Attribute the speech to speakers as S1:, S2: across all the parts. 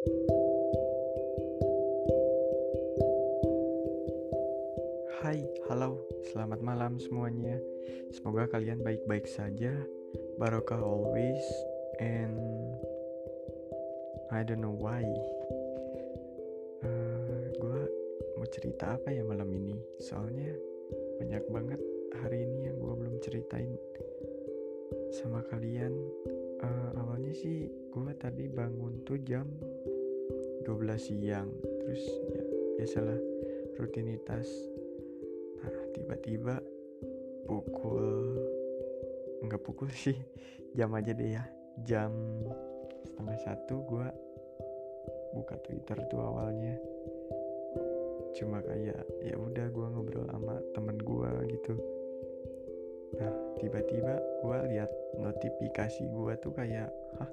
S1: Hai, halo, selamat malam semuanya. Semoga kalian baik-baik saja, barokah always, and I don't know why. Uh, gue mau cerita apa ya malam ini? Soalnya banyak banget hari ini yang gue belum ceritain sama kalian. Uh, awalnya sih gue tadi bangun tuh jam 12 siang, terus ya biasalah rutinitas. Nah tiba-tiba pukul nggak pukul sih jam aja deh ya. Jam setengah satu gue buka twitter tuh awalnya. Cuma kayak ya udah gue ngobrol sama temen gue gitu. Nah tiba-tiba gue lihat notifikasi gue tuh kayak hah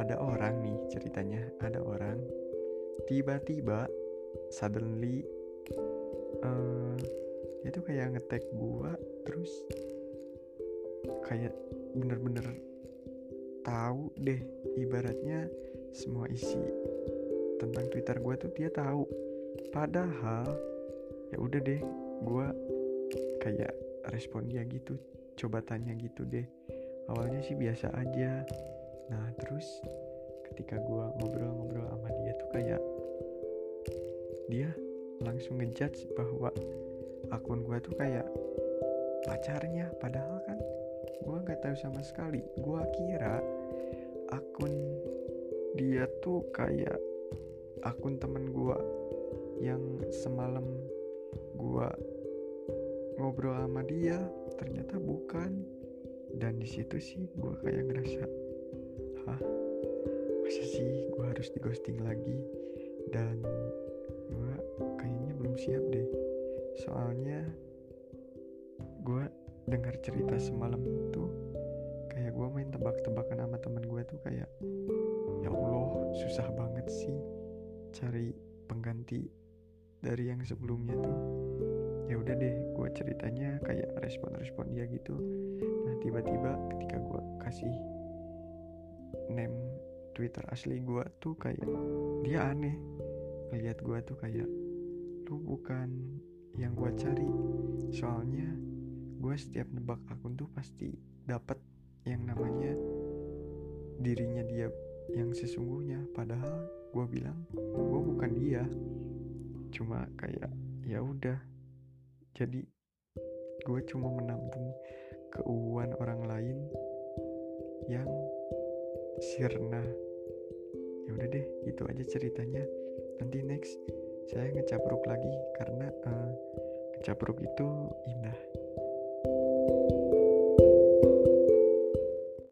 S1: ada orang nih ceritanya tiba-tiba suddenly uh, dia tuh kayak ngetek gua terus kayak bener-bener tahu deh ibaratnya semua isi tentang Twitter gua tuh dia tahu. Padahal ya udah deh gua kayak respon dia gitu coba tanya gitu deh. Awalnya sih biasa aja. Nah terus ketika gua ngobrol-ngobrol sama dia tuh kayak dia langsung ngejudge bahwa akun gue tuh kayak pacarnya. Padahal kan gue nggak tahu sama sekali. Gue kira akun dia tuh kayak akun temen gue yang semalam gue ngobrol sama dia ternyata bukan. Dan di situ sih gue kayak ngerasa hah masa sih gue harus di ghosting lagi? Dan gue kayaknya belum siap deh. Soalnya gue dengar cerita semalam tuh kayak gue main tebak-tebakan sama temen gue tuh kayak ya Allah susah banget sih cari pengganti dari yang sebelumnya tuh. Ya udah deh gue ceritanya kayak respon-respon dia gitu. Nah tiba-tiba ketika gue kasih name Twitter asli gue tuh kayak dia aneh ngeliat gue tuh kayak lu bukan yang gue cari. Soalnya gue setiap nebak akun tuh pasti dapat yang namanya dirinya dia yang sesungguhnya. Padahal gue bilang gue bukan dia. Cuma kayak ya udah. Jadi gue cuma menampung keuuan orang lain yang sirna. Ya udah deh itu aja ceritanya nanti next saya ngecapruk lagi karena uh, ngecapruk itu indah. thank you